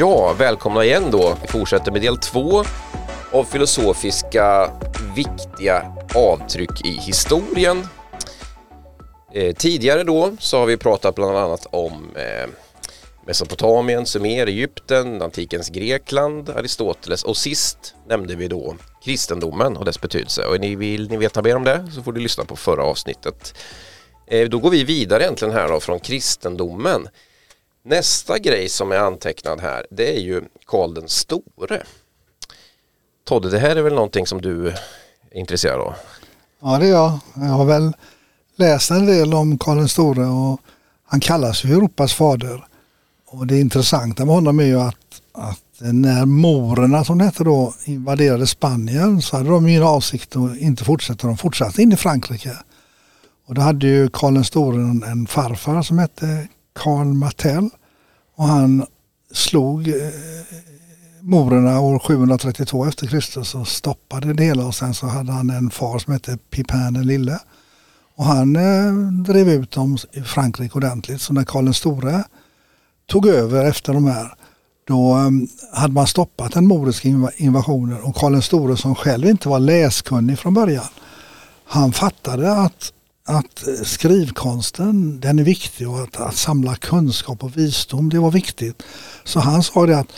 Ja, välkomna igen då. Vi fortsätter med del två av filosofiska viktiga avtryck i historien. Eh, tidigare då så har vi pratat bland annat om eh, Mesopotamien, Sumer, Egypten, antikens Grekland, Aristoteles och sist nämnde vi då kristendomen och dess betydelse. Och ni vill ni veta mer om det så får du lyssna på förra avsnittet. Eh, då går vi vidare egentligen här då från kristendomen. Nästa grej som är antecknad här det är ju Karl den store. Todde, det här är väl någonting som du är intresserad av? Ja det är jag. Jag har väl läst en del om Karl den store och han kallas ju Europas fader. Och det intressanta med honom är ju att, att när morerna som det hette då invaderade Spanien så hade de ingen avsikt att inte fortsätta. De fortsatte in i Frankrike. Och då hade ju Karl den store en, en farfar som hette Karl Martell och han slog eh, morerna år 732 efter Kristus och stoppade det hela och sen så hade han en far som hette Pipin den lille. Och han eh, drev ut dem i Frankrike ordentligt. Så när Karl den store tog över efter de här då eh, hade man stoppat den moriska invasionen och Karl den store som själv inte var läskunnig från början. Han fattade att, att eh, skrivkonsten den är viktig och att, att samla kunskap och visdom det var viktigt. Så han sa det att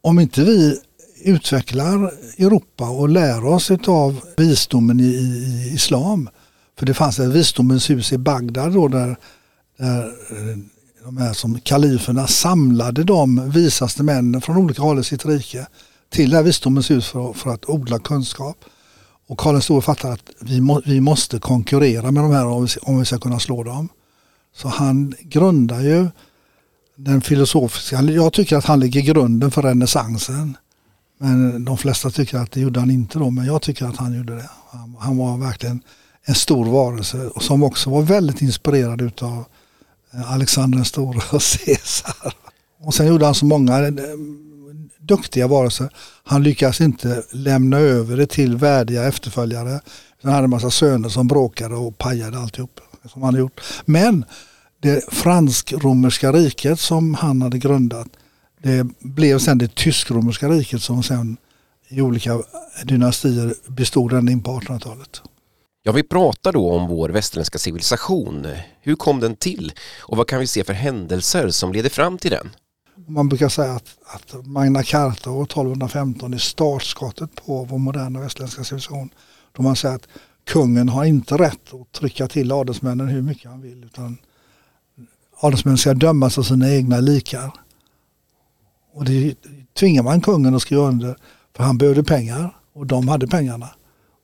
om inte vi utvecklar Europa och lär oss av visdomen i, i, islam. För det fanns ett visdomens hus i Bagdad då där, där eh, de här som kaliferna samlade de visaste männen från olika håll i sitt rike till det här visdomens hus för, för att odla kunskap. Och Karl den store fattar att vi, må, vi måste konkurrera med de här om vi, om vi ska kunna slå dem. Så han grundar ju den filosofiska, jag tycker att han lägger grunden för renässansen. Men de flesta tycker att det gjorde han inte då, men jag tycker att han gjorde det. Han, han var verkligen en stor varelse som också var väldigt inspirerad utav eh, Alexander den store och Caesar. Och sen gjorde han så många eh, duktiga varelser. Han lyckas inte lämna över det till värdiga efterföljare. Han hade en massa söner som bråkade och pajade alltihop. Som han gjort. Men det fransk-romerska riket som han hade grundat det blev sen det tysk-romerska riket som sen i olika dynastier bestod ända in på 1800-talet. Ja, vi pratar då om vår västerländska civilisation. Hur kom den till och vad kan vi se för händelser som leder fram till den? Man brukar säga att, att Magna Carta år 1215 är startskottet på vår moderna västerländska civilisation. Då man säger att kungen har inte rätt att trycka till adelsmännen hur mycket han vill utan adelsmän ska dömas av sina egna likar. Och det tvingar man kungen att skriva under för han behövde pengar och de hade pengarna.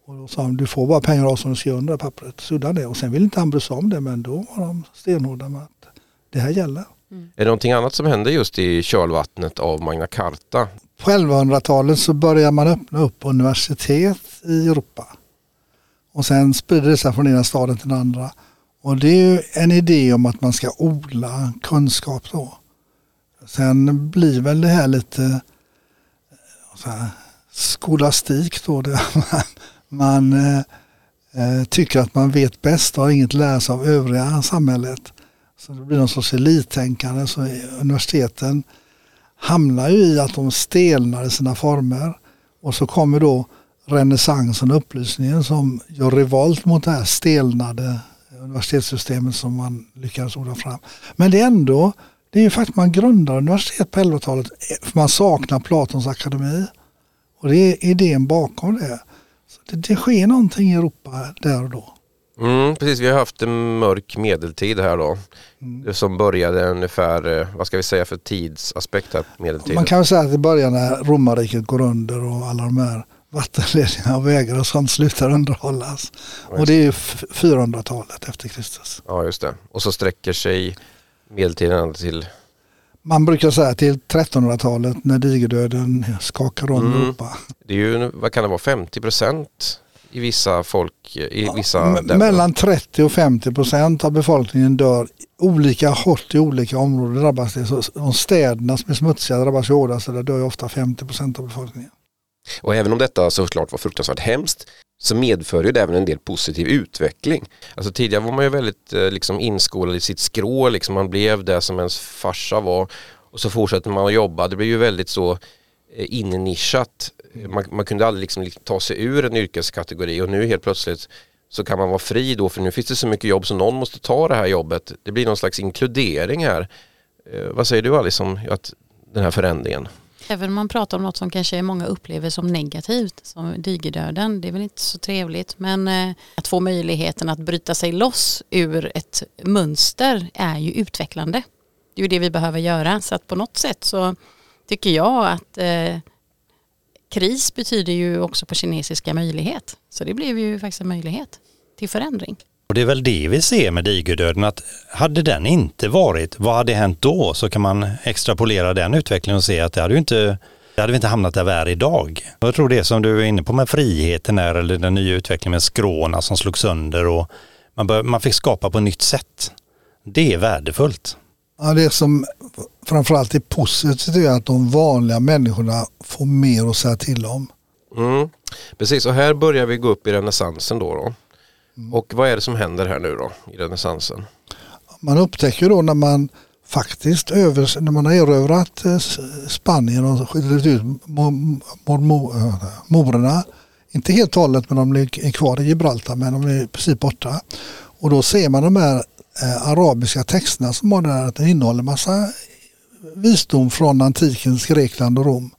Och då sa han du får bara pengar av som om du skriver under pappret. Så det. Och sen ville inte han bry sig om det men då var de stenhårda med att det här gäller. Mm. Är det någonting annat som hände just i kölvattnet av Magna Carta? På 1100-talet så började man öppna upp universitet i Europa. Och sen sprider det sig från ena staden till den andra. Och det är ju en idé om att man ska odla kunskap då. Sen blir väl det här lite eh, här, skolastik då. Det, man eh, eh, tycker att man vet bäst och har inget lära sig av övriga samhället. Så det blir någon sorts elittänkande. Så universiteten hamnar ju i att de stelnar i sina former. Och så kommer då renässansen och upplysningen som gör revolt mot det här stelnade universitetssystemet som man lyckades odla fram. Men det är ändå, det är ju faktiskt man grundar universitet på 1100-talet för man saknar Platons akademi. Och det är idén bakom det. Så det, det sker någonting i Europa där och då. Mm, precis, vi har haft en mörk medeltid här då. Mm. Som började ungefär, eh, vad ska vi säga för tidsaspekt här medeltiden? Man kan säga att det börjar när romarriket går under och alla de här vattenledningar och vägar och sånt slutar underhållas. Och det är 400-talet efter Kristus. Ja just det. Och så sträcker sig medeltiden till? Man brukar säga till 1300-talet när digerdöden skakar om mm. Europa. Det är ju, vad kan det vara, 50 procent i vissa folk, i vissa ja, Mellan 30 och 50 procent av befolkningen dör olika hårt i olika områden drabbas det. Så de städerna som är smutsiga drabbas ju hårdast, där dör ju ofta 50 procent av befolkningen. Och även om detta såklart var fruktansvärt hemskt så medför ju det även en del positiv utveckling. Alltså tidigare var man ju väldigt eh, liksom inskolad i sitt skrå, liksom man blev det som ens farsa var. Och och så fortsätter man att jobba. Det blir ju väldigt så eh, innischat. Man, man kunde aldrig liksom, liksom ta sig ur en yrkeskategori och nu helt plötsligt så kan man vara fri då för nu finns det så mycket jobb så någon måste ta det här jobbet. Det blir någon slags inkludering här. Eh, vad säger du Alice om att den här förändringen? Även om man pratar om något som kanske många upplever som negativt, som digerdöden, det är väl inte så trevligt. Men eh, att få möjligheten att bryta sig loss ur ett mönster är ju utvecklande. Det är ju det vi behöver göra. Så att på något sätt så tycker jag att eh, kris betyder ju också på kinesiska möjlighet. Så det blev ju faktiskt en möjlighet till förändring. Och det är väl det vi ser med digerdöden, att hade den inte varit, vad hade hänt då? Så kan man extrapolera den utvecklingen och se att det hade ju inte det hade vi inte hamnat där vi är idag. Jag tror det som du är inne på med friheten är, eller den nya utvecklingen med skråna som slog sönder och man, bör, man fick skapa på nytt sätt. Det är värdefullt. Ja, det som framförallt är positivt är att de vanliga människorna får mer att säga till om. Mm. Precis, och här börjar vi gå upp i renässansen då. då. Mm. Och vad är det som händer här nu då i renässansen? Man upptäcker då när man faktiskt över, när man har erövrat eh, Spanien och skickat ut morerna, inte helt och hållet men de är kvar i Gibraltar men de är i princip borta. Och då ser man de här eh, arabiska texterna som har där att den innehåller massa visdom från antikens Grekland och Rom.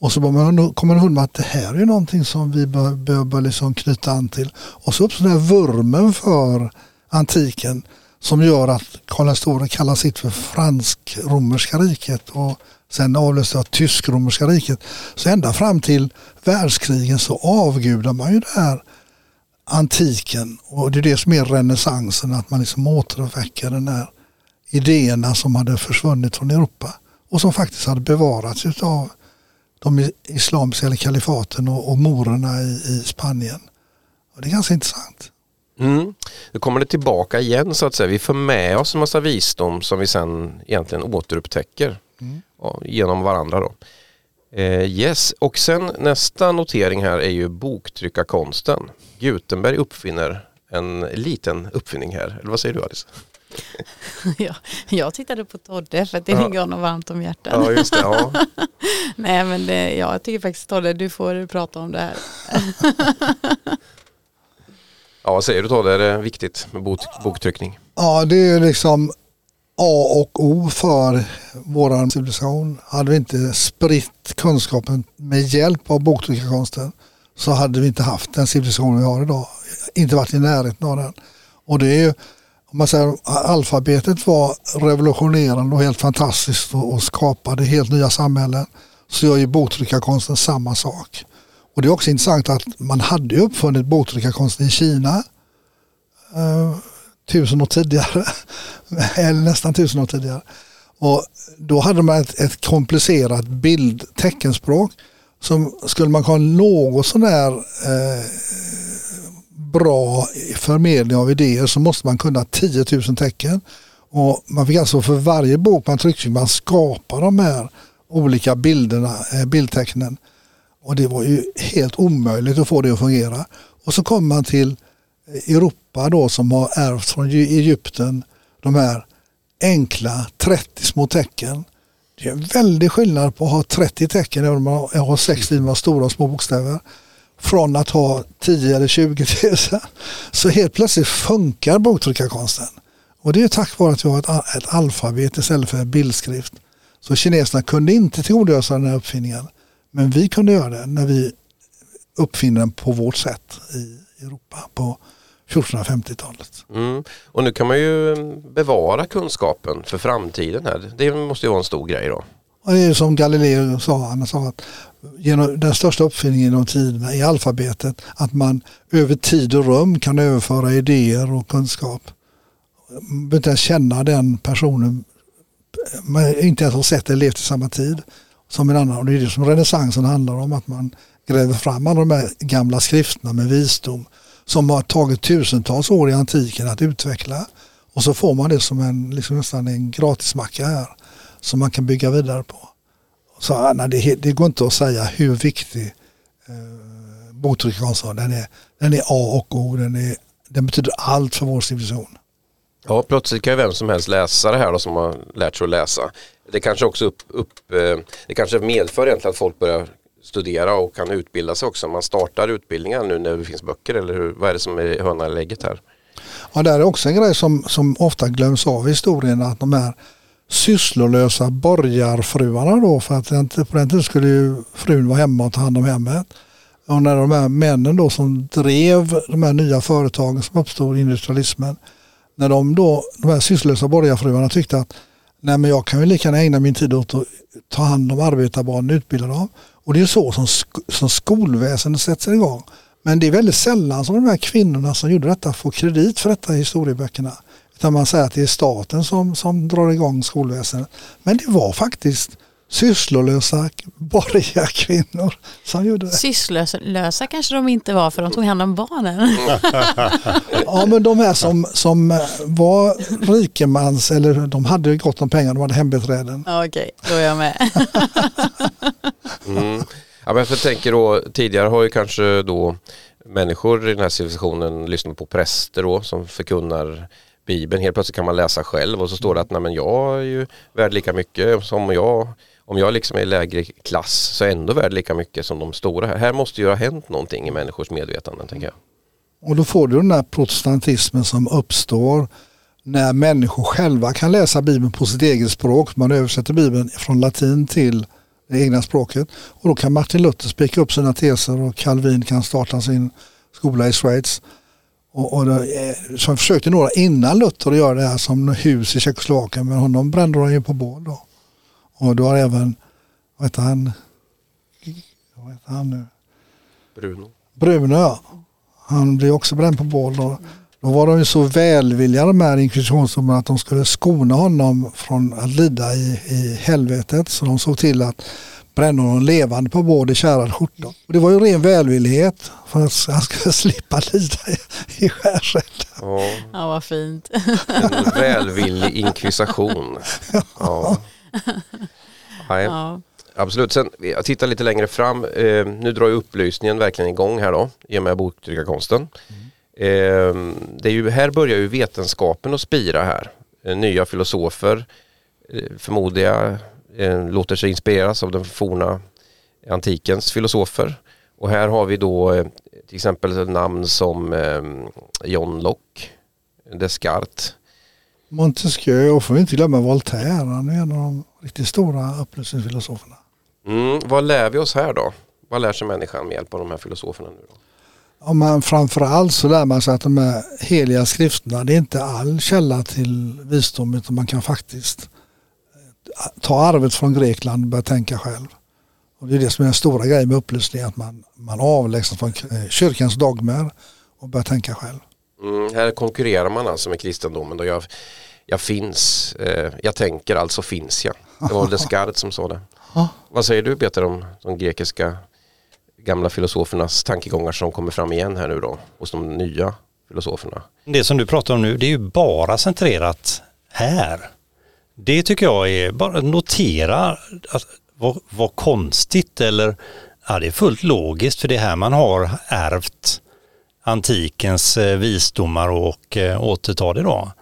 Och så man, kommer man ihåg att det här är någonting som vi bör, bör, bör liksom knyta an till. Och så uppstår den här vurmen för antiken som gör att Karl den store kallar sitt för fransk-romerska riket och sen avlöste av tysk-romerska riket. Så ända fram till världskrigen så avgudar man ju det här antiken och det är det som är renässansen, att man liksom återuppväcker den här idéerna som hade försvunnit från Europa och som faktiskt hade bevarats av de islamiska kalifaten och, och morerna i, i Spanien. Och det är ganska intressant. Mm. Då kommer det tillbaka igen så att säga. Vi får med oss en massa visdom som vi sen egentligen återupptäcker mm. ja, genom varandra. Då. Eh, yes, och sen nästa notering här är ju boktryckarkonsten. Gutenberg uppfinner en liten uppfinning här. Eller vad säger du Alice? ja, jag tittade på Todde för att det ligger honom varmt om hjärtat. Ja, just det, ja. Nej men det, ja, jag tycker faktiskt Todde, du får prata om det här. ja, vad säger du Todde, är det viktigt med bok, boktryckning? Ja, det är liksom A och O för vår civilisation. Hade vi inte spritt kunskapen med hjälp av boktryckarkonsten så hade vi inte haft den civilisation vi har idag. Inte varit i närheten av den. Och det är ju om man säger, alfabetet var revolutionerande och helt fantastiskt och, och skapade helt nya samhällen så gör ju boktryckarkonsten samma sak. Och det är också intressant att man hade uppfunnit boktryckarkonsten i Kina eh, tusen år tidigare, eller nästan tusen år tidigare. Och då hade man ett, ett komplicerat bildteckenspråk som skulle man ha något sånär eh, bra förmedling av idéer så måste man kunna 10 000 tecken. Och man fick alltså för varje bok man tryckte man skapa de här olika bilderna, eh, bildtecknen. Och det var ju helt omöjligt att få det att fungera. Och så kommer man till Europa då som har ärvt från Egypten de här enkla 30 små tecken. Det är en väldig skillnad på att ha 30 tecken även om man har sex linjer stora och små bokstäver från att ha 10 eller 20 000 så helt plötsligt funkar boktryckarkonsten. Och det är tack vare att vi har ett, ett alfabet istället för bildskrift. Så kineserna kunde inte tillgodogöra sig den här uppfinningen. Men vi kunde göra det när vi uppfinner den på vårt sätt i Europa på 1450-talet. Mm. Och nu kan man ju bevara kunskapen för framtiden här. Det måste ju vara en stor grej då. Och det är som Galileo sa, han sa att genom den största uppfinningen genom tiderna i alfabetet, att man över tid och rum kan överföra idéer och kunskap. Man behöver inte ens känna den personen, man inte ens har sett det levt i samma tid som en annan. Och det är det som renässansen handlar om, att man gräver fram alla de här gamla skrifterna med visdom som har tagit tusentals år i antiken att utveckla. Och så får man det som en, liksom nästan en gratismacka här som man kan bygga vidare på. Så ah, nej, det, det går inte att säga hur viktig eh, boktryckarkonsten den är. Den är A och O, den, är, den betyder allt för vår civilisation. Ja, plötsligt kan ju vem som helst läsa det här då, som har lärt sig att läsa. Det kanske också upp, upp, eh, det kanske medför egentligen att folk börjar studera och kan utbilda sig också. Man startar utbildningar nu när det finns böcker eller hur, vad är det som är hönan lägget här? Ja, det är också en grej som, som ofta glöms av i historien att de här sysslolösa borgarfruarna då för att på den tiden skulle ju frun vara hemma och ta hand om hemmet. Och när de här männen då som drev de här nya företagen som uppstod i industrialismen när de då, de här sysslolösa borgarfruarna tyckte att nej men jag kan ju lika gärna ägna min tid åt att ta hand om arbetarbarnen utbilda dem. Och det är så som, som skolväsendet sätter igång. Men det är väldigt sällan som de här kvinnorna som gjorde detta får kredit för detta i historieböckerna. Utan man säger att det är staten som, som drar igång skolväsendet. Men det var faktiskt sysslolösa borgerliga kvinnor som gjorde det. Sysslolösa kanske de inte var för de tog hand om barnen. ja men de här som, som var rikemans eller de hade gott om pengar, de hade hembiträden. Okej, okay, då är jag med. mm. Ja, men jag tänker då, tidigare har ju kanske då människor i den här civilisationen lyssnat på präster då som förkunnar Bibeln. Helt plötsligt kan man läsa själv och så står det att nej, men jag är ju värd lika mycket som jag om jag liksom är i lägre klass så är jag ändå värd lika mycket som de stora. Här, här måste ju ha hänt någonting i människors medvetande tänker jag. Och då får du den där protestantismen som uppstår när människor själva kan läsa Bibeln på sitt eget språk. Man översätter Bibeln från latin till det egna språket. Och då kan Martin Luther spika upp sina teser och Calvin kan starta sin skola i Schweiz. Och, och det, eh, så försökte några innan Luther att göra det här som hus i Tjeckoslovakien men honom brände de ju på bål då. Och du har även, vad heter han? Vad heter han nu? Bruno. Bruno ja. Han blev också bränd på bål. Då, då var de ju så välvilliga de här inkvisitionsdomarna att de skulle skona honom från att lida i, i helvetet. Så de såg till att bränna honom levande på bål i kärad skjorta. Och det var ju ren välvillighet för att han skulle slippa lida i, i skärseld. Ja. ja, vad fint. En välvillig inkvisation. Ja. Nej. Ja. Absolut, sen jag tittar lite längre fram. Eh, nu drar ju upplysningen verkligen igång här då i och med boktryckarkonsten. Mm. Eh, det är ju, här börjar ju vetenskapen att spira här. Eh, nya filosofer eh, förmodar jag eh, låter sig inspireras av den forna antikens filosofer. Och här har vi då eh, till exempel namn som eh, John Locke, Descartes, Montesquieu och får vi inte glömma Voltaire. Han är en av de riktigt stora upplysningsfilosoferna. Mm, vad lär vi oss här då? Vad lär sig människan med hjälp av de här filosoferna nu då? Ja, man, framförallt så lär man sig att de här heliga skrifterna det är inte all källa till visdom utan man kan faktiskt eh, ta arvet från Grekland och börja tänka själv. Och det är det som är den stora grejen med upplysning att man, man avlägsnas från eh, kyrkans dogmer och börjar tänka själv. Mm, här konkurrerar man alltså med kristendomen. Då jag, jag finns, eh, jag tänker alltså finns jag. Det var Descartes som sa det. Vad säger du Peter om de grekiska gamla filosofernas tankegångar som kommer fram igen här nu då hos de nya filosoferna? Det som du pratar om nu det är ju bara centrerat här. Det tycker jag är, bara notera att vad, vad konstigt eller ja, det är fullt logiskt för det är här man har ärvt antikens eh, visdomar och eh, återta det då.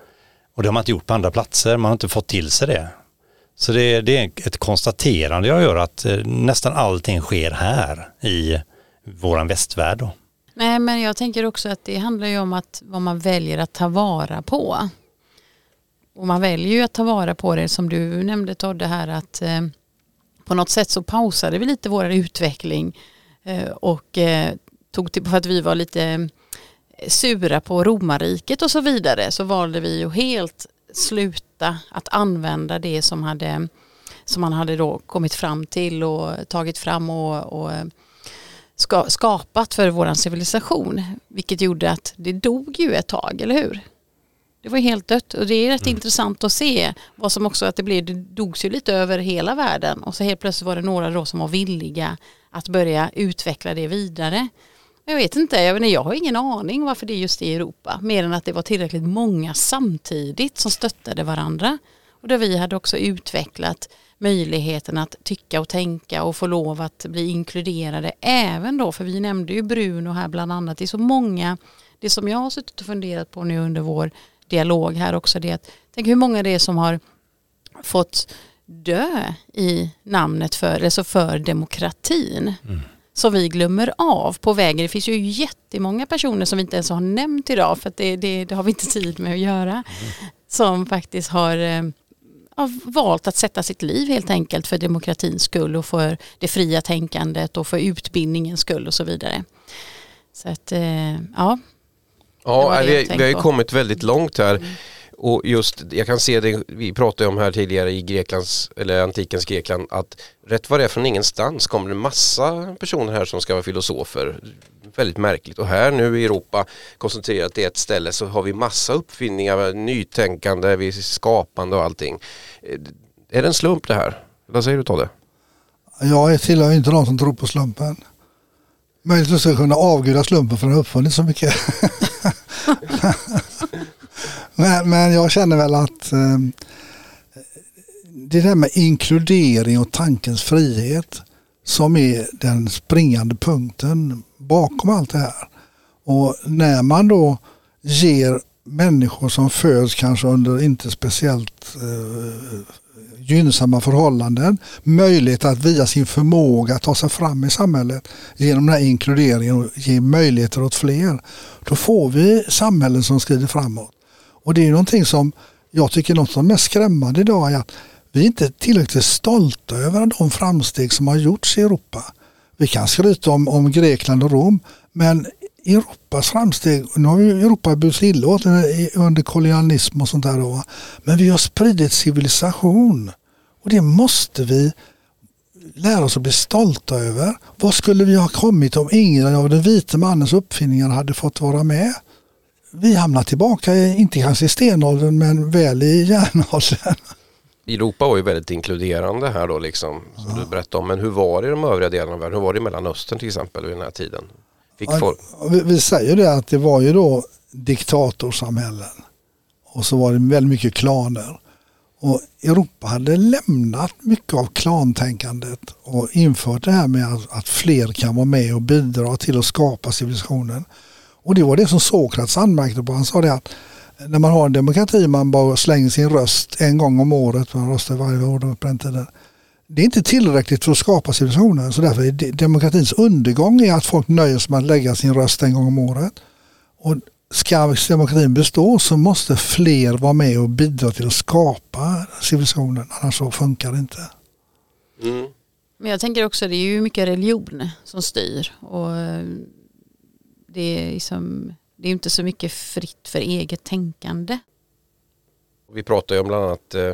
Och det har man inte gjort på andra platser, man har inte fått till sig det. Så det, det är ett konstaterande jag gör att eh, nästan allting sker här i våran västvärld. Då. Nej men jag tänker också att det handlar ju om att vad man väljer att ta vara på. Och man väljer ju att ta vara på det som du nämnde Todde här att eh, på något sätt så pausade vi lite vår utveckling eh, och eh, tog till, för att vi var lite sura på romarriket och så vidare så valde vi ju helt sluta att använda det som, hade, som man hade då kommit fram till och tagit fram och, och ska, skapat för vår civilisation. Vilket gjorde att det dog ju ett tag, eller hur? Det var helt dött och det är rätt mm. intressant att se vad som också att det blev, det dogs ju lite över hela världen och så helt plötsligt var det några då som var villiga att börja utveckla det vidare. Jag vet inte, jag, menar, jag har ingen aning varför det är just i Europa. Mer än att det var tillräckligt många samtidigt som stöttade varandra. Och där vi hade också utvecklat möjligheten att tycka och tänka och få lov att bli inkluderade. Även då, för vi nämnde ju Bruno här bland annat. Det är så många, det som jag har suttit och funderat på nu under vår dialog här också. Det är att, tänk hur många det är som har fått dö i namnet för, alltså för demokratin. Mm. Som vi glömmer av på vägen. Det finns ju jättemånga personer som vi inte ens har nämnt idag för det, det, det, har vi inte tid med att göra. Mm. Som faktiskt har eh, har valt att sätta sitt liv helt enkelt för demokratins skull och för det fria tänkandet och för utbildningens skull och så vidare. Så att, eh, ja. Ja, vi, vi, har ju kommit väldigt långt här. Och just, jag kan se det, vi pratade om här tidigare i Greklands, eller antikens Grekland, att rätt vad det är från ingenstans kommer det massa personer här som ska vara filosofer. Väldigt märkligt. Och här nu i Europa, koncentrerat till ett ställe, så har vi massa uppfinningar, nytänkande, vi skapande och allting. Är det en slump det här? Vad säger du Todde? Jag tillhör inte de som tror på slumpen. Möjligtvis ska kunna avguda slumpen för den har uppfunnit så mycket. men, men, jag känner väl att eh, det där med inkludering och tankens frihet som är den springande punkten bakom allt det här. Och när man då ger människor som föds kanske under inte speciellt eh, gynnsamma förhållanden möjlighet att via sin förmåga ta sig fram i samhället genom den här inkluderingen och ge möjligheter åt fler. Då får vi samhällen som skrider framåt. Och det är någonting som jag tycker något som är mest skrämmande idag är att vi är inte tillräckligt stolta över de framsteg som har gjorts i Europa. Vi kan skryta om, om Grekland och Rom men Europas framsteg, nu har ju Europa burit illa åt under kolonialism och sånt där då. Men vi har spridit civilisation och det måste vi lära oss att bli stolta över. Vad skulle vi ha kommit om ingen av den vita mannens uppfinningar hade fått vara med? Vi hamnar tillbaka, inte kanske i stenåldern men väl i järnåldern. Europa var ju väldigt inkluderande här då liksom, som ja. du berättade om. Men hur var det i de övriga delarna av världen? Hur var det i Mellanöstern till exempel vid den här tiden? Ja, vi, vi säger det att det var ju då diktatorsamhällen. Och så var det väldigt mycket klaner. Och Europa hade lämnat mycket av klantänkandet och infört det här med att, att, fler kan vara med och bidra till att skapa civilisationen. Och det var det som Sokrates anmärkte på. Han sa det att när man har en demokrati man bara slänger sin röst en gång om året, man röstar varje år på den tiden. Det är inte tillräckligt för att skapa civilisationen så därför är demokratins undergång är att folk nöjer sig med att lägga sin röst en gång om året. Och ska demokratin bestå så måste fler vara med och bidra till att skapa civilisationen annars så funkar det inte. Mm. Men jag tänker också det är ju mycket religion som styr och det är liksom det är inte så mycket fritt för eget tänkande. Vi pratar ju om bland annat eh,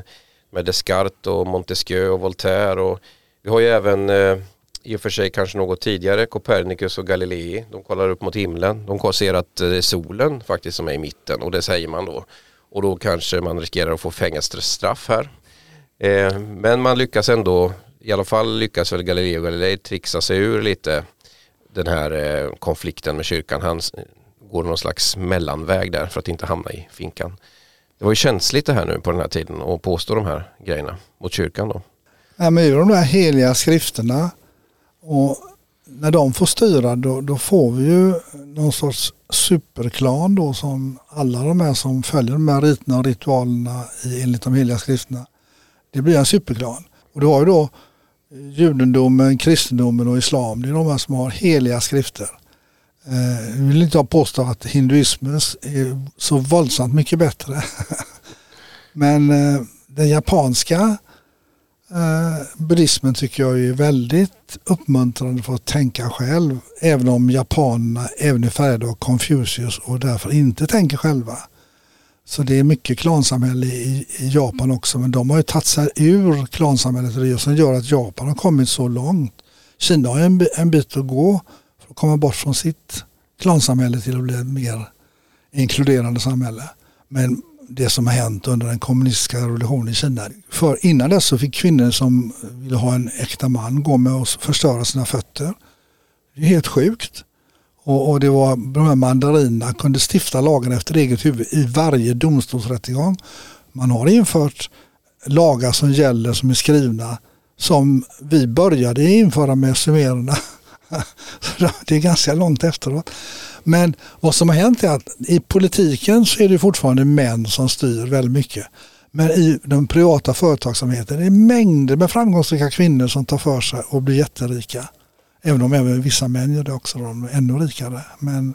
med Descartes och Montesquieu och Voltaire och vi har ju även eh, i och för sig kanske något tidigare Copernicus och Galilei. De kollar upp mot himlen. De ser att det är solen faktiskt som är i mitten och det säger man då. Och då kanske man riskerar att få fängelsestraff här. Men man lyckas ändå, i alla fall lyckas väl Galilei och Galilei trixa sig ur lite den här eh, konflikten med kyrkan. Han går någon slags mellanväg där för att inte hamna i finkan. Det var ju känsligt det här nu på den här tiden att påstå de här grejerna mot kyrkan då. Ja, men de där heliga skrifterna och när de får styra då, då, får vi ju någon sorts superklan då som alla de här som följer de här riterna och ritualerna i, enligt de heliga skrifterna. Det blir en superklan. Och du har ju då judendomen, kristendomen och islam. Det är de här som har heliga skrifter. Eh, jag vill inte påstå att hinduismen är så våldsamt mycket bättre. Men eh, den japanska eh, buddhismen tycker jag är väldigt uppmuntrande för att tänka själv. Även om japanerna även är färgade av Confucius och därför inte tänker själva. Så det är mycket klansamhälle i, i Japan också men de har ju tagit sig ur klansamhället och det som gör att Japan har kommit så långt. Kina har en, en bit att gå för att komma bort från sitt klansamhälle till att bli ett mer inkluderande samhälle. Men det som har hänt under den kommunistiska revolutionen i Kina. För innan dess så fick kvinnor som ville ha en äkta man gå med och förstöra sina fötter. Det är helt sjukt. Och, och det var de här mandarinerna kunde stifta lagen efter eget huvud i varje domstolsrättegång. Man har infört lagar som gäller som är skrivna som vi började införa med sumererna det är ganska långt efteråt. Men vad som har hänt är att i politiken så är det fortfarande män som styr väldigt mycket. Men i den privata företagsamheten är det mängder med framgångsrika kvinnor som tar för sig och blir jätterika. Även om även vissa män gör det också, de är ännu rikare. Men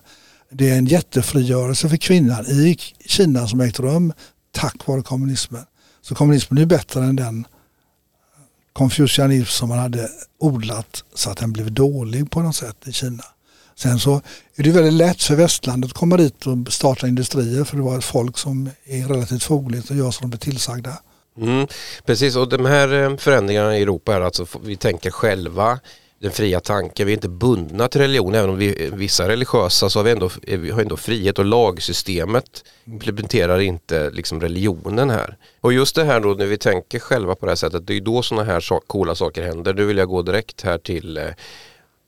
det är en jättefrigörelse för kvinnan i Kina som ägt rum tack vare kommunismen. Så kommunismen är bättre än den konfucianism som man hade odlat så att den blev dålig på något sätt i Kina. Sen så är det väldigt lätt för västlandet att komma dit och starta industrier för det var ett folk som är relativt fogligt och gör som de blir tillsagda. Mm, precis och de här eh, förändringarna i Europa är alltså vi tänker själva den fria tanken. Vi är inte bundna till religion även om vi vissa är religiösa så har vi ändå, vi har ändå frihet och lagsystemet implementerar inte liksom religionen här. Och just det här då när vi tänker själva på det här sättet det är då sådana här so coola saker händer. Nu vill jag gå direkt här till eh,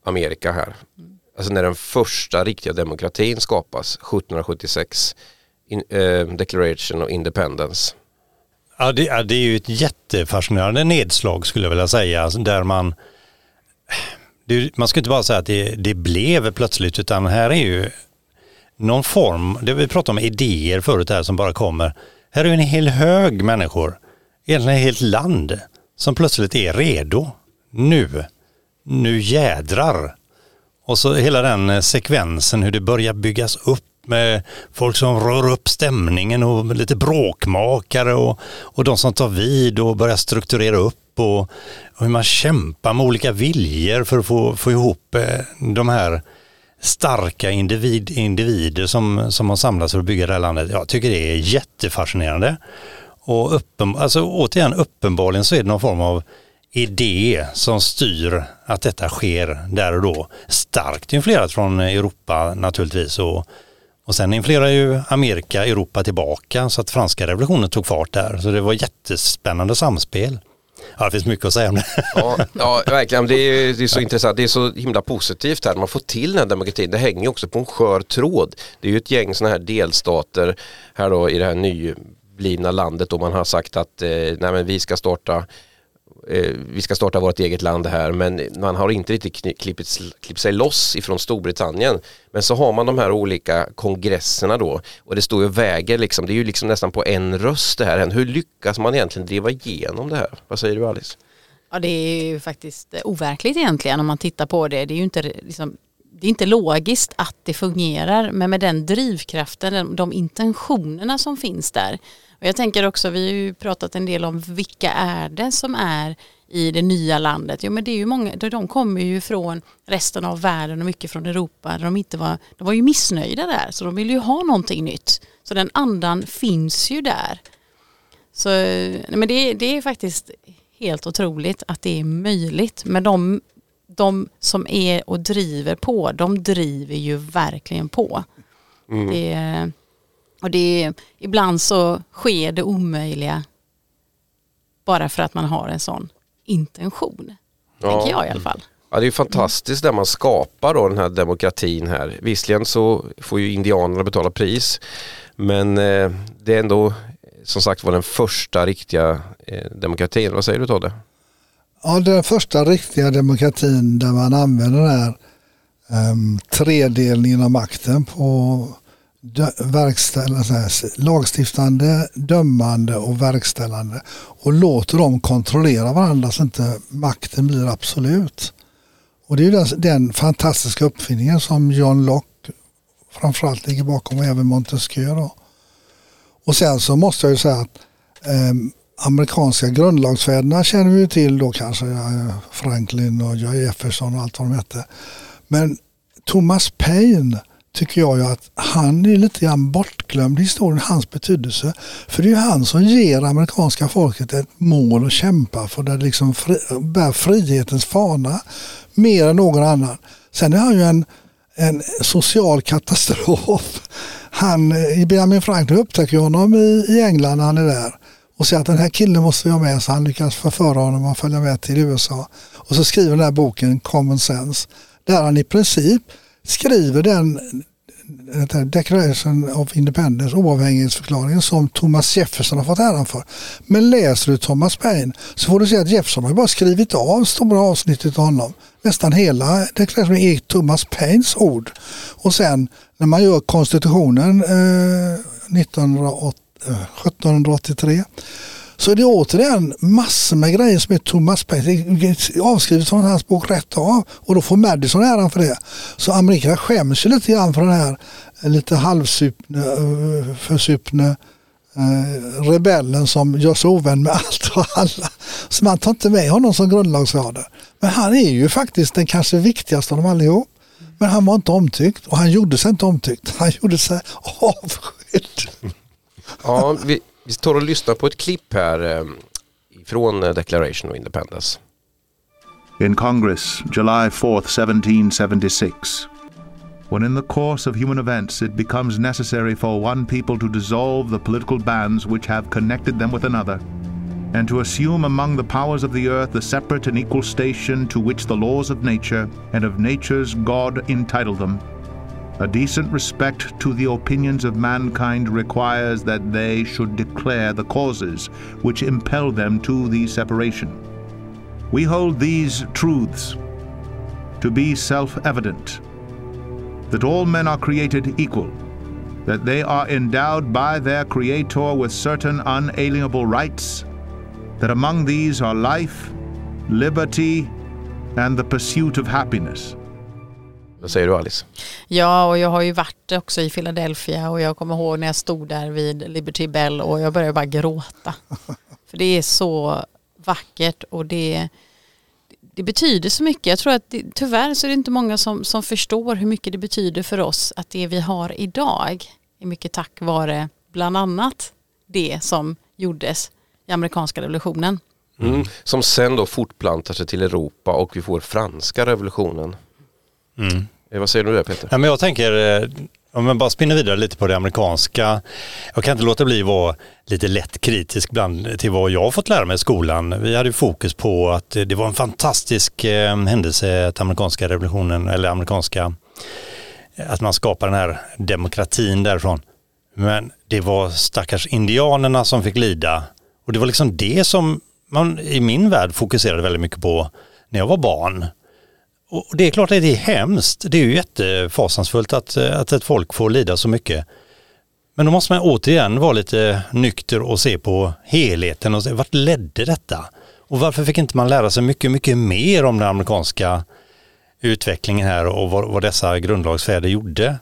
Amerika här. Alltså när den första riktiga demokratin skapas 1776 in, eh, Declaration of Independence. Ja det, ja, det är ju ett jättefascinerande nedslag skulle jag vilja säga alltså där man det, man ska inte bara säga att det, det blev plötsligt utan här är ju någon form, det vi pratade om idéer förut här som bara kommer. Här är en hel hög människor, egentligen ett helt land som plötsligt är redo. Nu, nu jädrar. Och så hela den sekvensen hur det börjar byggas upp med folk som rör upp stämningen och lite bråkmakare och, och de som tar vid och börjar strukturera upp och, och hur man kämpar med olika viljor för att få, få ihop eh, de här starka individ, individer som, som har samlats för att bygga det här landet. Jag tycker det är jättefascinerande. Och uppen, alltså, återigen, uppenbarligen så är det någon form av idé som styr att detta sker där och då. Starkt influerat från Europa naturligtvis och, och sen influerade ju Amerika Europa tillbaka så att franska revolutionen tog fart där. Så det var jättespännande samspel. Ja, det finns mycket att säga om det. Ja, ja verkligen. Det är, det är så intressant. Det är så himla positivt här. Man får till den här demokratin. Det hänger också på en skör tråd. Det är ju ett gäng sådana här delstater här då i det här nyblivna landet och man har sagt att eh, nej, men vi ska starta Eh, vi ska starta vårt eget land här men man har inte riktigt klippt, klippt sig loss ifrån Storbritannien. Men så har man de här olika kongresserna då och det står ju och väger liksom, det är ju liksom nästan på en röst det här. Hur lyckas man egentligen driva igenom det här? Vad säger du Alice? Ja det är ju faktiskt eh, overkligt egentligen om man tittar på det. Det är ju inte liksom det är inte logiskt att det fungerar men med den drivkraften, de intentionerna som finns där och jag tänker också, vi har ju pratat en del om vilka är det som är i det nya landet. Jo men det är ju många, de kommer ju från resten av världen och mycket från Europa. De, inte var, de var ju missnöjda där så de vill ju ha någonting nytt. Så den andan finns ju där. Så, men det, det är faktiskt helt otroligt att det är möjligt. med de, de som är och driver på, de driver ju verkligen på. Mm. Det, och det är, ibland så sker det omöjliga bara för att man har en sån intention. Ja. Tänker jag i alla fall. Ja det är fantastiskt när man skapar då den här demokratin här. Visserligen så får ju indianerna betala pris men eh, det är ändå som sagt var den första riktiga eh, demokratin. Vad säger du Todde? Ja den första riktiga demokratin där man använder den här um, tredelningen av makten på verkställande, alltså, lagstiftande, dömande och verkställande och låter dem kontrollera varandra så inte makten blir absolut. Och det är den, den fantastiska uppfinningen som John Locke framförallt ligger bakom och även Montesquieu. Då. Och sen så måste jag ju säga att um, amerikanska grundlagsfäderna känner vi till då kanske, Franklin och Jefferson och allt vad de hette. Men Thomas Paine tycker jag ju att han är lite grann bortglömd i historien, hans betydelse. För det är ju han som ger amerikanska folket ett mål att kämpa för, där liksom fri, bär frihetens fana mer än någon annan. Sen är han ju en, en social katastrof. Han, eh, Benjamin Franklin upptäcker honom i, i England när han är där och säger att den här killen måste vi ha med så han lyckas förföra honom att följa med till USA. Och så skriver den här boken Common Sense där han i princip skriver den, Declaration of Independence, oavhängighetsförklaringen som Thomas Jefferson har fått äran för. Men läser du Thomas Paine så får du se att Jefferson har bara skrivit av stora avsnittet av honom. Nästan hela deklarationen är Thomas Paines ord. Och sen när man gör konstitutionen eh, 1980 Eh, 1783 så är det återigen massor med grejer som är Thomas Paine avskrivet från hans bok rätt av och då får Madison äran för det. Så Amerika skäms ju lite grann för den här eh, lite halvsupne, eh, försupne eh, rebellen som gör sig ovän med allt och alla. Så man tar inte med honom som grundlagsfader. Men han är ju faktiskt den kanske viktigaste av dem allihop. Men han var inte omtyckt och han gjorde sig inte omtyckt. Han gjorde sig avskydd. Ja, vi, vi tar och lyssnar på ett klipp här eh, från Declaration of Independence. In Congress, July 4th, 1776. When in the course of human events it becomes necessary for one people to dissolve the political bands which have connected them with another, and to assume among the powers of the earth the separate and equal station to which the laws of nature and of nature's God entitle them, a decent respect to the opinions of mankind requires that they should declare the causes which impel them to the separation. We hold these truths to be self evident that all men are created equal, that they are endowed by their Creator with certain unalienable rights, that among these are life, liberty, and the pursuit of happiness. Vad säger du Alice? Ja, och jag har ju varit också i Philadelphia och jag kommer ihåg när jag stod där vid Liberty Bell och jag började bara gråta. För det är så vackert och det, det betyder så mycket. Jag tror att det, tyvärr så är det inte många som, som förstår hur mycket det betyder för oss att det vi har idag är mycket tack vare bland annat det som gjordes i amerikanska revolutionen. Mm. Som sen då fortplantar sig till Europa och vi får franska revolutionen. Mm. Vad säger du där Peter? Ja, men jag tänker, eh, om man bara spinner vidare lite på det amerikanska. Jag kan inte låta bli att vara lite lätt kritisk bland till vad jag har fått lära mig i skolan. Vi hade fokus på att det var en fantastisk eh, händelse att amerikanska revolutionen, eller amerikanska, eh, att man skapar den här demokratin därifrån. Men det var stackars indianerna som fick lida. Och det var liksom det som man i min värld fokuserade väldigt mycket på när jag var barn. Och det är klart att det är hemskt. Det är ju jättefasansfullt att, eh, att ett folk får lida så mycket. Men då måste man återigen vara lite nykter och se på helheten och se vart ledde detta? Och varför fick inte man lära sig mycket, mycket mer om den amerikanska utvecklingen här och vad, vad dessa grundlagsfäder gjorde?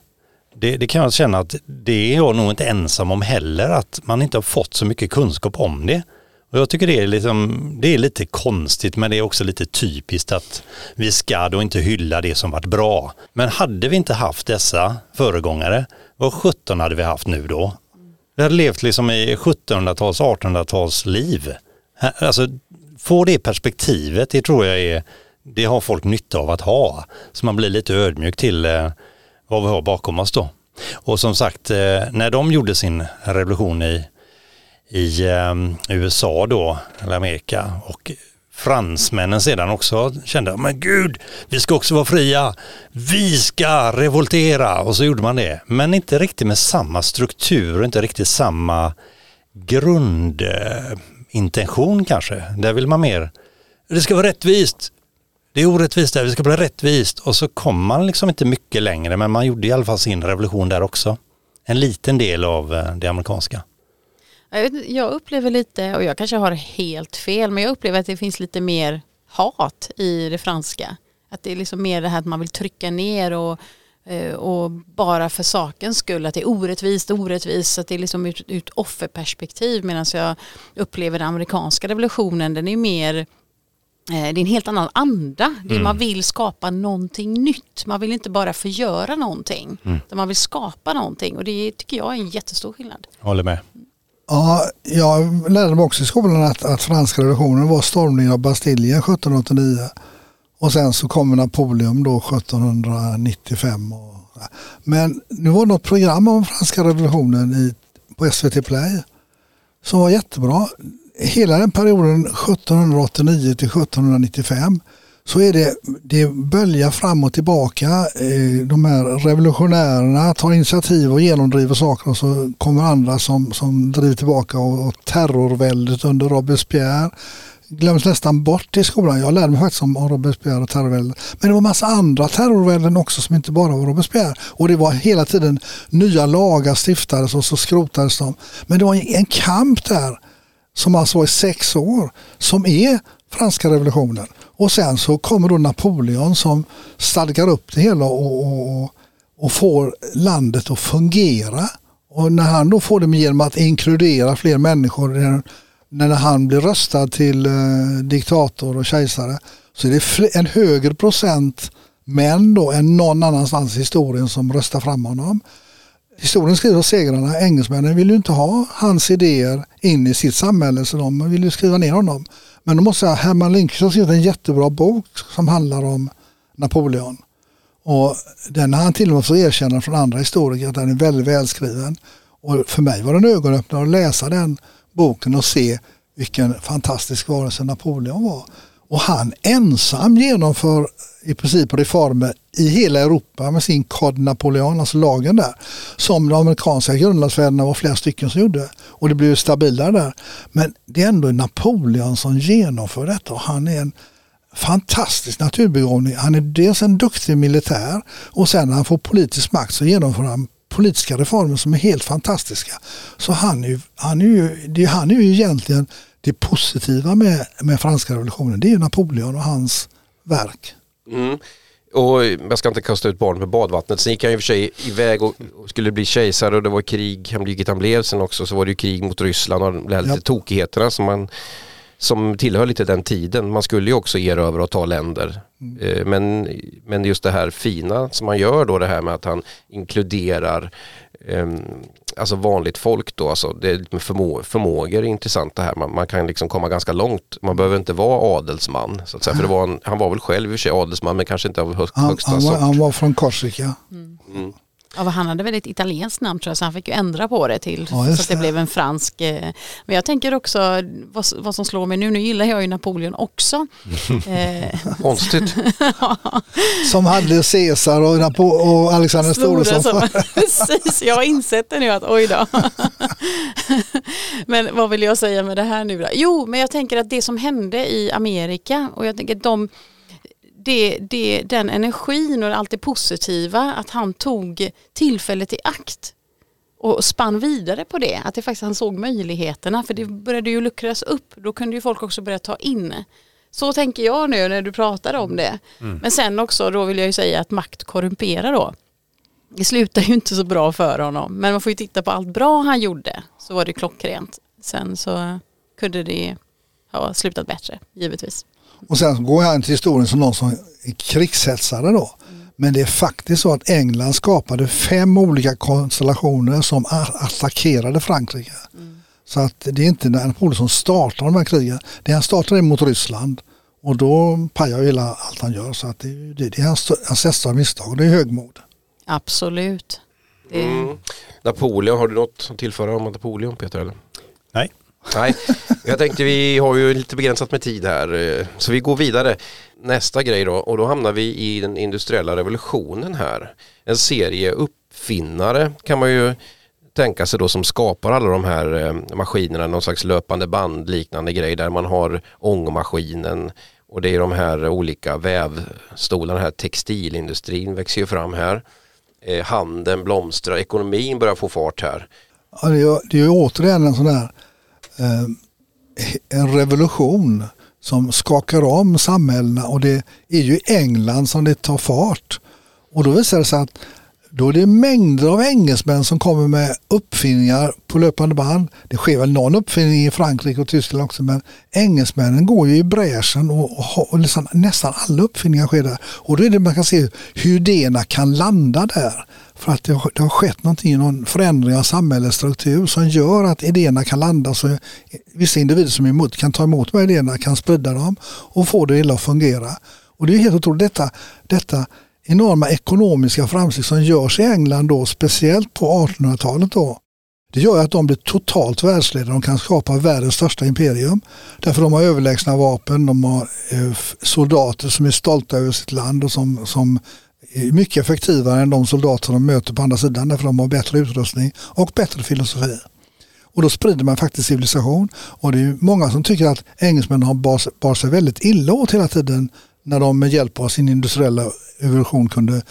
Det, det kan jag känna att det är jag nog inte ensam om heller, att man inte har fått så mycket kunskap om det. Och jag tycker det är, liksom, det är lite konstigt men det är också lite typiskt att vi ska då inte hylla det som varit bra. Men hade vi inte haft dessa föregångare, vad 17 hade vi haft nu då? Vi hade levt liksom i 1700-tals, 1800-tals liv. Alltså få det perspektivet, det tror jag är, det har folk nytta av att ha. Så man blir lite ödmjuk till eh, vad vi har bakom oss då. Och som sagt, eh, när de gjorde sin revolution i i eh, USA då, eller Amerika och fransmännen sedan också kände, men gud, vi ska också vara fria, vi ska revoltera och så gjorde man det. Men inte riktigt med samma struktur, inte riktigt samma grundintention kanske. Där vill man mer, det ska vara rättvist, det är orättvist där, det ska bli rättvist. Och så kom man liksom inte mycket längre, men man gjorde i alla fall sin revolution där också. En liten del av eh, det amerikanska. Jag, vet, jag upplever lite, och jag kanske har helt fel, men jag upplever att det finns lite mer hat i det franska. Att det är liksom mer det här att man vill trycka ner och, eh, och bara för sakens skull, att det är orättvist, orättvist, att det är liksom ut, ut offerperspektiv medan jag upplever den amerikanska revolutionen, den är mer eh, det är en helt annan anda. Mm. Man vill skapa någonting nytt. Man vill inte bara förgöra någonting. Mm. Man vill skapa någonting och det tycker jag är en jättestor skillnad. Håller med. Ja, jag lärde mig också i skolan att, att franska revolutionen var stormningen av Bastiljen 1789. Och sen så kommer Napoleon då 1795. Och, men nu var det något program om franska revolutionen i, på SVT Play som var jättebra. Hela den perioden 1789 till 1795 så är det, det böljar fram och tillbaka. Eh, de här revolutionärerna tar initiativ och genomdriver saker och så kommer andra som, som driver tillbaka och, och terrorväldet under Robespierre glöms nästan bort i skolan. Jag lärde mig faktiskt om Robespierre och terrorvälden. Men det var massa andra terrorvälden också som inte bara var Robespierre. Och det var hela tiden nya lagar stiftades och så skrotades de. Men det var en kamp där som alltså var i sex år som är franska revolutionen. Och sen så kommer då Napoleon som stadgar upp det hela och, och, och får landet att fungera. Och när han då får det genom att inkludera fler människor när han blir röstad till eh, diktator och kejsare så är det en högre procent män då än någon annanstans i historien som röstar fram honom. Historien skriver av segrarna, engelsmännen vill ju inte ha hans idéer in i sitt samhälle så de vill ju skriva ner honom. Men då måste jag säga, Herman Lindqvist har skrivit en jättebra bok som handlar om Napoleon. Och den har han till och med fått erkännande från andra historiker att den är väldigt välskriven. Och för mig var det en ögonöppnare att läsa den boken och se vilken fantastisk varelse Napoleon var. Och han ensam genomför i princip reformer i hela Europa med sin Code Napoleon, alltså lagen där. Som de amerikanska grundlagsfäderna var flera stycken som gjorde. Och det blev stabilare där. Men det är ändå Napoleon som genomför detta och han är en fantastisk naturbegåvning. Han är dels en duktig militär och sen när han får politisk makt så genomför han politiska reformer som är helt fantastiska. Så han är ju, han är ju, han är ju egentligen det positiva med, med franska revolutionen. Det är ju Napoleon och hans verk. Mm. Och jag ska inte kasta ut barnet med badvattnet. Sen gick han och för sig iväg och skulle bli kejsare och det var krig, han vilket han blev sen också, så var det ju krig mot Ryssland och de här ja. tokigheterna som man som tillhör lite den tiden. Man skulle ju också erövra och ta länder. Mm. Eh, men, men just det här fina som man gör då det här med att han inkluderar eh, alltså vanligt folk då, alltså det med förmå förmågor är intressant det här. Man, man, kan liksom komma ganska långt. Man behöver inte vara adelsman. Så att säga. För det var en, han var väl själv i och för sig adelsman men kanske inte av hög, han, högsta han var, sort. Han var från Korsika. Mm. Mm. Ja, han hade väl ett italienskt namn tror jag så han fick ju ändra på det till ja, så att det, det, blev en fransk. Eh, men jag tänker också vad, vad, som slår mig nu, nu gillar jag ju Napoleon också. Eh, Konstigt. Som hade Caesar och, Napo och Alexander Store som Precis, jag har insett det nu att oj då. men vad vill jag säga med det här nu då? Jo, men jag tänker att det som hände i Amerika och jag tänker att de det, det, den energin och allt det positiva, att han tog tillfället i akt och spann vidare på det. Att det faktiskt han såg möjligheterna för det började ju luckras upp. Då kunde ju folk också börja ta in. Så tänker jag nu när du pratar om det. Mm. Men sen också då vill jag ju säga att makt korrumperar då. Det slutar ju inte så bra för honom. Men man får ju titta på allt bra han gjorde. Så var det klockrent. Sen så kunde det ha slutat bättre, givetvis. Och sen går jag in till historien som någon som är krigshetsare då. Men det är faktiskt så att England skapade fem olika konstellationer som attackerade Frankrike. Mm. Så att det är inte Napoleon som startar de här krigen. Det han startar mot Ryssland och då pajar hela allt han gör. Så att det, det, det är hans, hans största misstag och det är högmod. Absolut. Det... Mm. Napoleon, har du något att tillföra om Napoleon Peter? Eller? Nej. Nej, jag tänkte vi har ju lite begränsat med tid här eh, så vi går vidare. Nästa grej då och då hamnar vi i den industriella revolutionen här. En serie uppfinnare kan man ju tänka sig då som skapar alla de här eh, maskinerna, någon slags löpande band liknande grej där man har ångmaskinen och det är de här olika vävstolarna, här textilindustrin växer ju fram här. Eh, handeln blomstrar, ekonomin börjar få fart här. Ja, det, är, ju återigen en sån där Eh, en revolution som skakar om samhällena och det är ju i England som det tar fart. Och då visar det sig att då är det mängder av engelsmän som kommer med uppfinningar på löpande band. Det sker väl någon uppfinning i Frankrike och Tyskland också men engelsmännen går ju i bräschen och, och, och liksom, nästan alla uppfinningar sker där. Och då är det man kan se hur idéerna kan landa där. För att det har, det har skett någonting, någon förändring av samhällets struktur som gör att idéerna kan landa. Så vissa individer som är emot kan ta emot de här idéerna, kan sprida dem och få det hela att fungera. Och det är helt otroligt detta, detta enorma ekonomiska framsteg som görs i England då, speciellt på 1800-talet då. Det gör att de blir totalt världsledande. De kan skapa världens största imperium. Därför de har överlägsna vapen, de har eh, soldater som är stolta över sitt land och som, som mycket effektivare än de soldater de möter på andra sidan därför de har bättre utrustning och bättre filosofi. Och då sprider man faktiskt civilisation. Och det är många som tycker att engelsmännen har bar, bar sig väldigt illa åt hela tiden när de med hjälp av sin industriella evolution kunde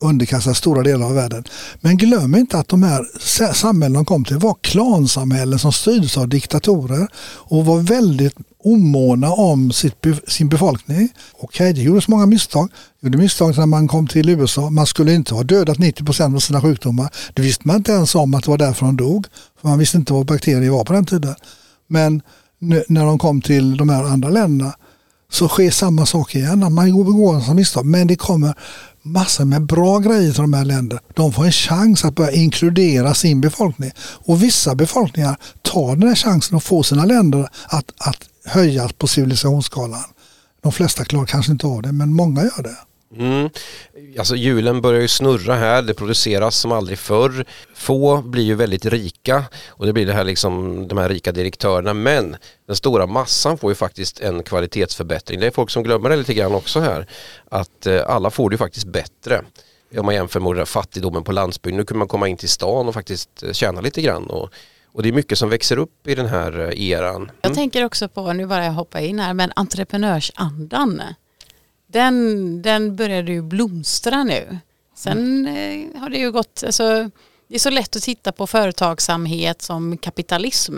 underkasta stora delar av världen. Men glöm inte att de här samhällen de kom till var klansamhällen som styrdes av diktatorer och var väldigt omåna om sitt, sin befolkning. Okej, det gjordes många misstag. Det gjorde misstag när man kom till USA. Man skulle inte ha dödat 90 procent av sina sjukdomar. Det visste man inte ens om att det var därför de dog. För man visste inte vad bakterier var på den tiden. Men när de kom till de här andra länderna så sker samma sak igen. Man begår en misstag. Men det kommer massor med bra grejer till de här länderna. De får en chans att börja inkludera sin befolkning. Och vissa befolkningar tar den här chansen och får sina länder att, att höjas på civilisationsskalan. De flesta klarar kanske inte av det, men många gör det. Mm. Alltså hjulen börjar ju snurra här, det produceras som aldrig förr. Få blir ju väldigt rika och det blir det här liksom, de här rika direktörerna men den stora massan får ju faktiskt en kvalitetsförbättring. Det är folk som glömmer det lite grann också här. Att eh, alla får det ju faktiskt bättre om man jämför med fattigdomen på landsbygden. Nu kan man komma in till stan och faktiskt eh, tjäna lite grann. Och, och det är mycket som växer upp i den här eh, eran. Mm. Jag tänker också på, nu bara jag hoppa in här, men entreprenörsandan den, den började ju blomstra nu. Sen eh, har det ju gått, alltså, det är så lätt att titta på företagsamhet som kapitalism.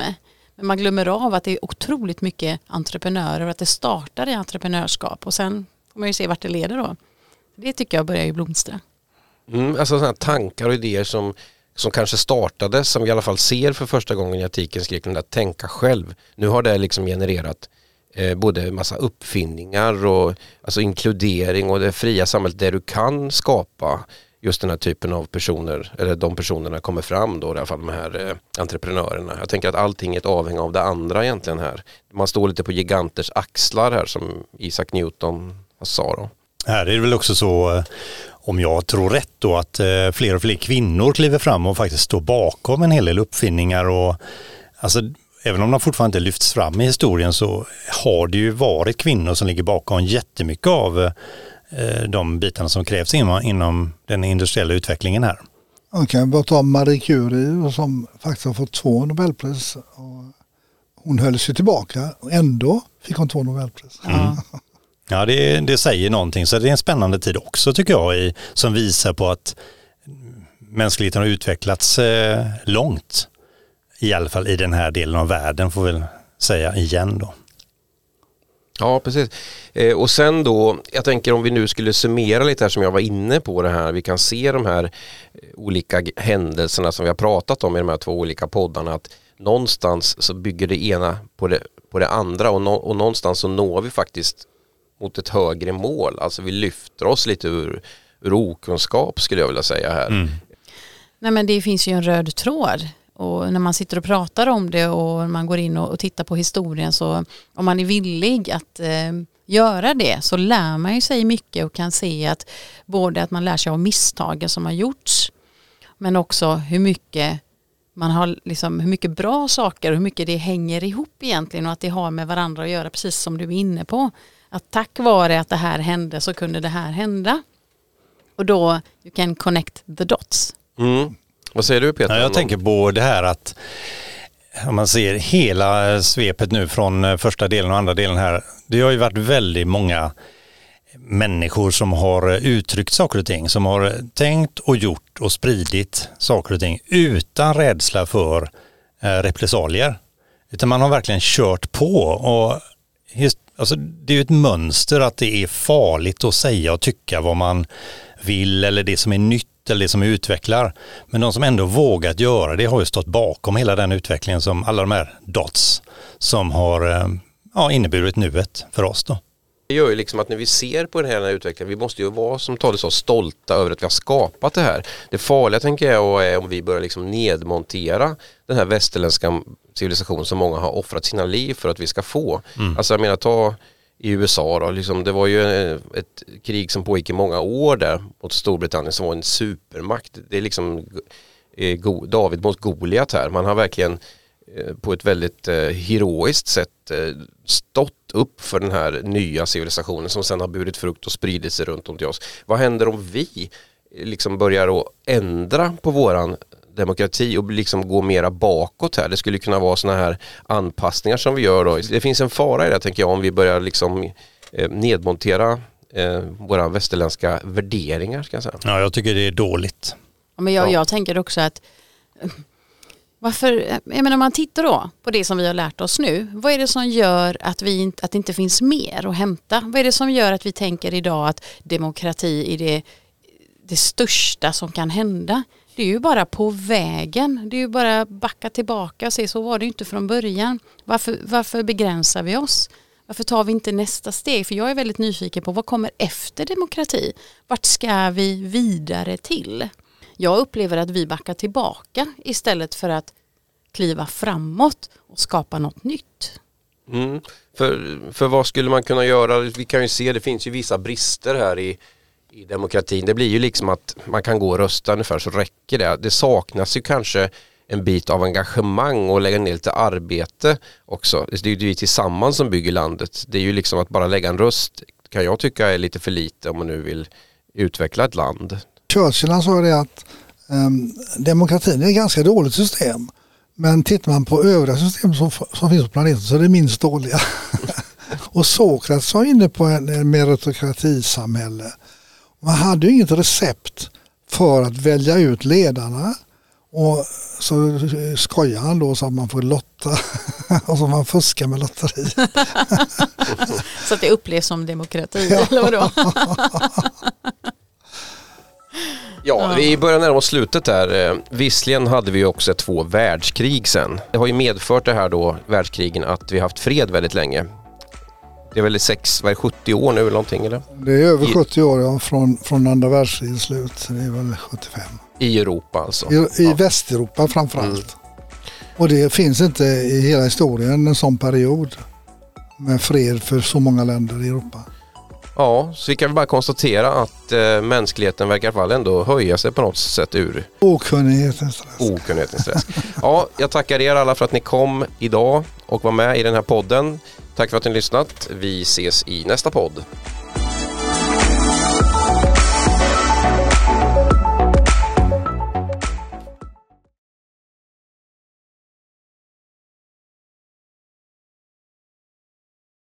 Men man glömmer av att det är otroligt mycket entreprenörer och att det startar i entreprenörskap och sen får man ju se vart det leder då. Det tycker jag börjar ju blomstra. Mm, alltså sådana tankar och idéer som, som kanske startade, som vi i alla fall ser för första gången i antikens den att tänka själv. Nu har det liksom genererat eh, både massa uppfinningar och alltså inkludering och det fria samhället där du kan skapa just den här typen av personer, eller de personerna kommer fram då i alla fall de här eh, entreprenörerna. Jag tänker att allting är ett avhäng av det andra egentligen här. Man står lite på giganters axlar här som Isaac Newton sa då. Här är det väl också så, eh, om jag tror rätt då, att eh, fler och fler kvinnor kliver fram och faktiskt står bakom en hel del uppfinningar och alltså även om de fortfarande inte lyfts fram i historien så har det ju varit kvinnor som ligger bakom jättemycket av eh, de bitarna som krävs inom, inom den industriella utvecklingen här. Man kan bara ta Marie Curie som faktiskt har fått två Nobelpris. Hon höll sig tillbaka och ändå fick hon två Nobelpris. Mm. Ja, det, det, säger någonting. Så det är en spännande tid också tycker jag i, som visar på att mänskligheten har utvecklats eh, långt i alla fall i den här delen av världen får vi säga igen då. Ja, precis. Eh, och sen då, jag tänker om vi nu skulle summera lite här som jag var inne på det här. Vi kan se de här eh, olika händelserna som vi har pratat om i de här två olika poddarna. Att någonstans så bygger det ena på det, på det andra och, no, och någonstans så når vi faktiskt mot ett högre mål. Alltså vi lyfter oss lite ur, ur okunskap skulle jag vilja säga här. Mm. Nej men det finns ju en röd tråd och när man sitter och pratar om det och man går in och, och tittar på historien så om man är villig att eh, göra det så lär man ju sig mycket och kan se att både att man lär sig av misstagen som har gjorts men också hur mycket man har liksom hur mycket bra saker och hur mycket det hänger ihop egentligen och att det har med varandra att göra precis som du är inne på. Att tack vare att det här hände så kunde det här hända. Och då you can connect the dots. Mm. Vad säger du Peter? Ja, jag tänker på det här att om man ser hela svepet nu från eh, första delen och andra delen här. Det har ju varit väldigt många människor som har uttryckt saker och ting, som har tänkt och gjort och spridit saker och ting utan rädsla för eh, repressalier. Utan man har verkligen kört på och alltså, det är ju ett mönster att det är farligt att säga och tycka vad man vill eller det som är nytt eller det som utvecklar. Men de som ändå vågat göra det har ju stått bakom hela den utvecklingen som alla de här dots som har eh, ja, inneburit nuet för oss då. Det gör ju liksom att när vi ser på den här utvecklingen, vi måste ju vara som talet så stolta över att vi har skapat det här. Det farliga tänker jag är om vi börjar liksom nedmontera den här västerländska civilisationen som många har offrat sina liv för att vi ska få. Mm. Alltså jag menar ta i USA. Då. Liksom, det var ju eh, ett krig som pågick i många år där mot Storbritannien som var en supermakt. Det är liksom eh, David mot Goliat här. Man har verkligen eh, på ett väldigt heroiskt sätt stått upp för den här nya civilisationen som sen har burit frukt och spridit sig runt om till oss. Vad händer om vi liksom börjar att ändra på våran demokrati och liksom gå mera bakåt här. Det skulle kunna vara sådana här anpassningar som vi gör då. Det finns en fara i det tänker jag om vi börjar liksom eh, nedmontera eh, våra västerländska värderingar ska jag säga. Ja, jag tycker det är dåligt. Ja, Men jag, Ja. jag tänker också att varför, jag menar om man tittar då på det som vi har lärt oss nu, vad är det som gör att, vi inte, att det inte finns mer att hämta? Vad är det som gör att vi tänker idag att demokrati är det, det största som kan hända? Det är ju bara på vägen, det är ju bara backa tillbaka och se så var det ju inte från början. Varför, varför begränsar vi oss? Varför tar vi inte nästa steg? För jag är väldigt nyfiken på vad kommer efter demokrati? Vart ska vi vidare till? Jag upplever att vi backar tillbaka istället för att kliva framåt och skapa något nytt. Mm. För, för vad skulle man kunna göra? Vi kan ju se det finns ju vissa brister här i, i demokratin. Det blir ju liksom att man kan gå och rösta ungefär så räcker det. Det saknas ju kanske en bit av engagemang och lägga ner lite arbete också. Det är ju vi tillsammans som bygger landet. Det är ju liksom att bara lägga en röst kan jag tycka är lite för lite om man nu vill utveckla ett land. Churchill han sa det att um, demokratin är ett ganska dåligt system. Men tittar man på övriga system som, som finns på planeten så är det minst dåliga. och Sokrates var inne på en, en meritokratisamhälle. Man hade ju inget recept för att välja ut ledarna. Och så skojar han då så att man får lotta och så man fuskar med lotteri. Så att det upplevs som demokrati eller vadå? Ja, vi börjar närma oss slutet där. Eh, Visserligen hade vi också två världskrig sen. Det har ju medfört det här då, världskrigen, att vi har haft fred väldigt länge. Det är väl sex, vad är det, 70 år nu eller någonting eller? Det är över I- 70 år ja, från, från andra världskrigets slut. Så det är väl 75. I Europa alltså. I, i Ja. Västeuropa framförallt. Mm. Och det finns inte i hela historien en sån period med fred för så många länder i Europa. Ja, så vi kan väl bara konstatera att eh, mänskligheten verkar i alla fall ändå höja sig på något sätt ur Okunnighetens stress. okunnighetens träsk. Ja, jag tackar er alla för att ni kom idag och var med i den här podden. Tack för att ni har lyssnat. Vi ses i nästa podd.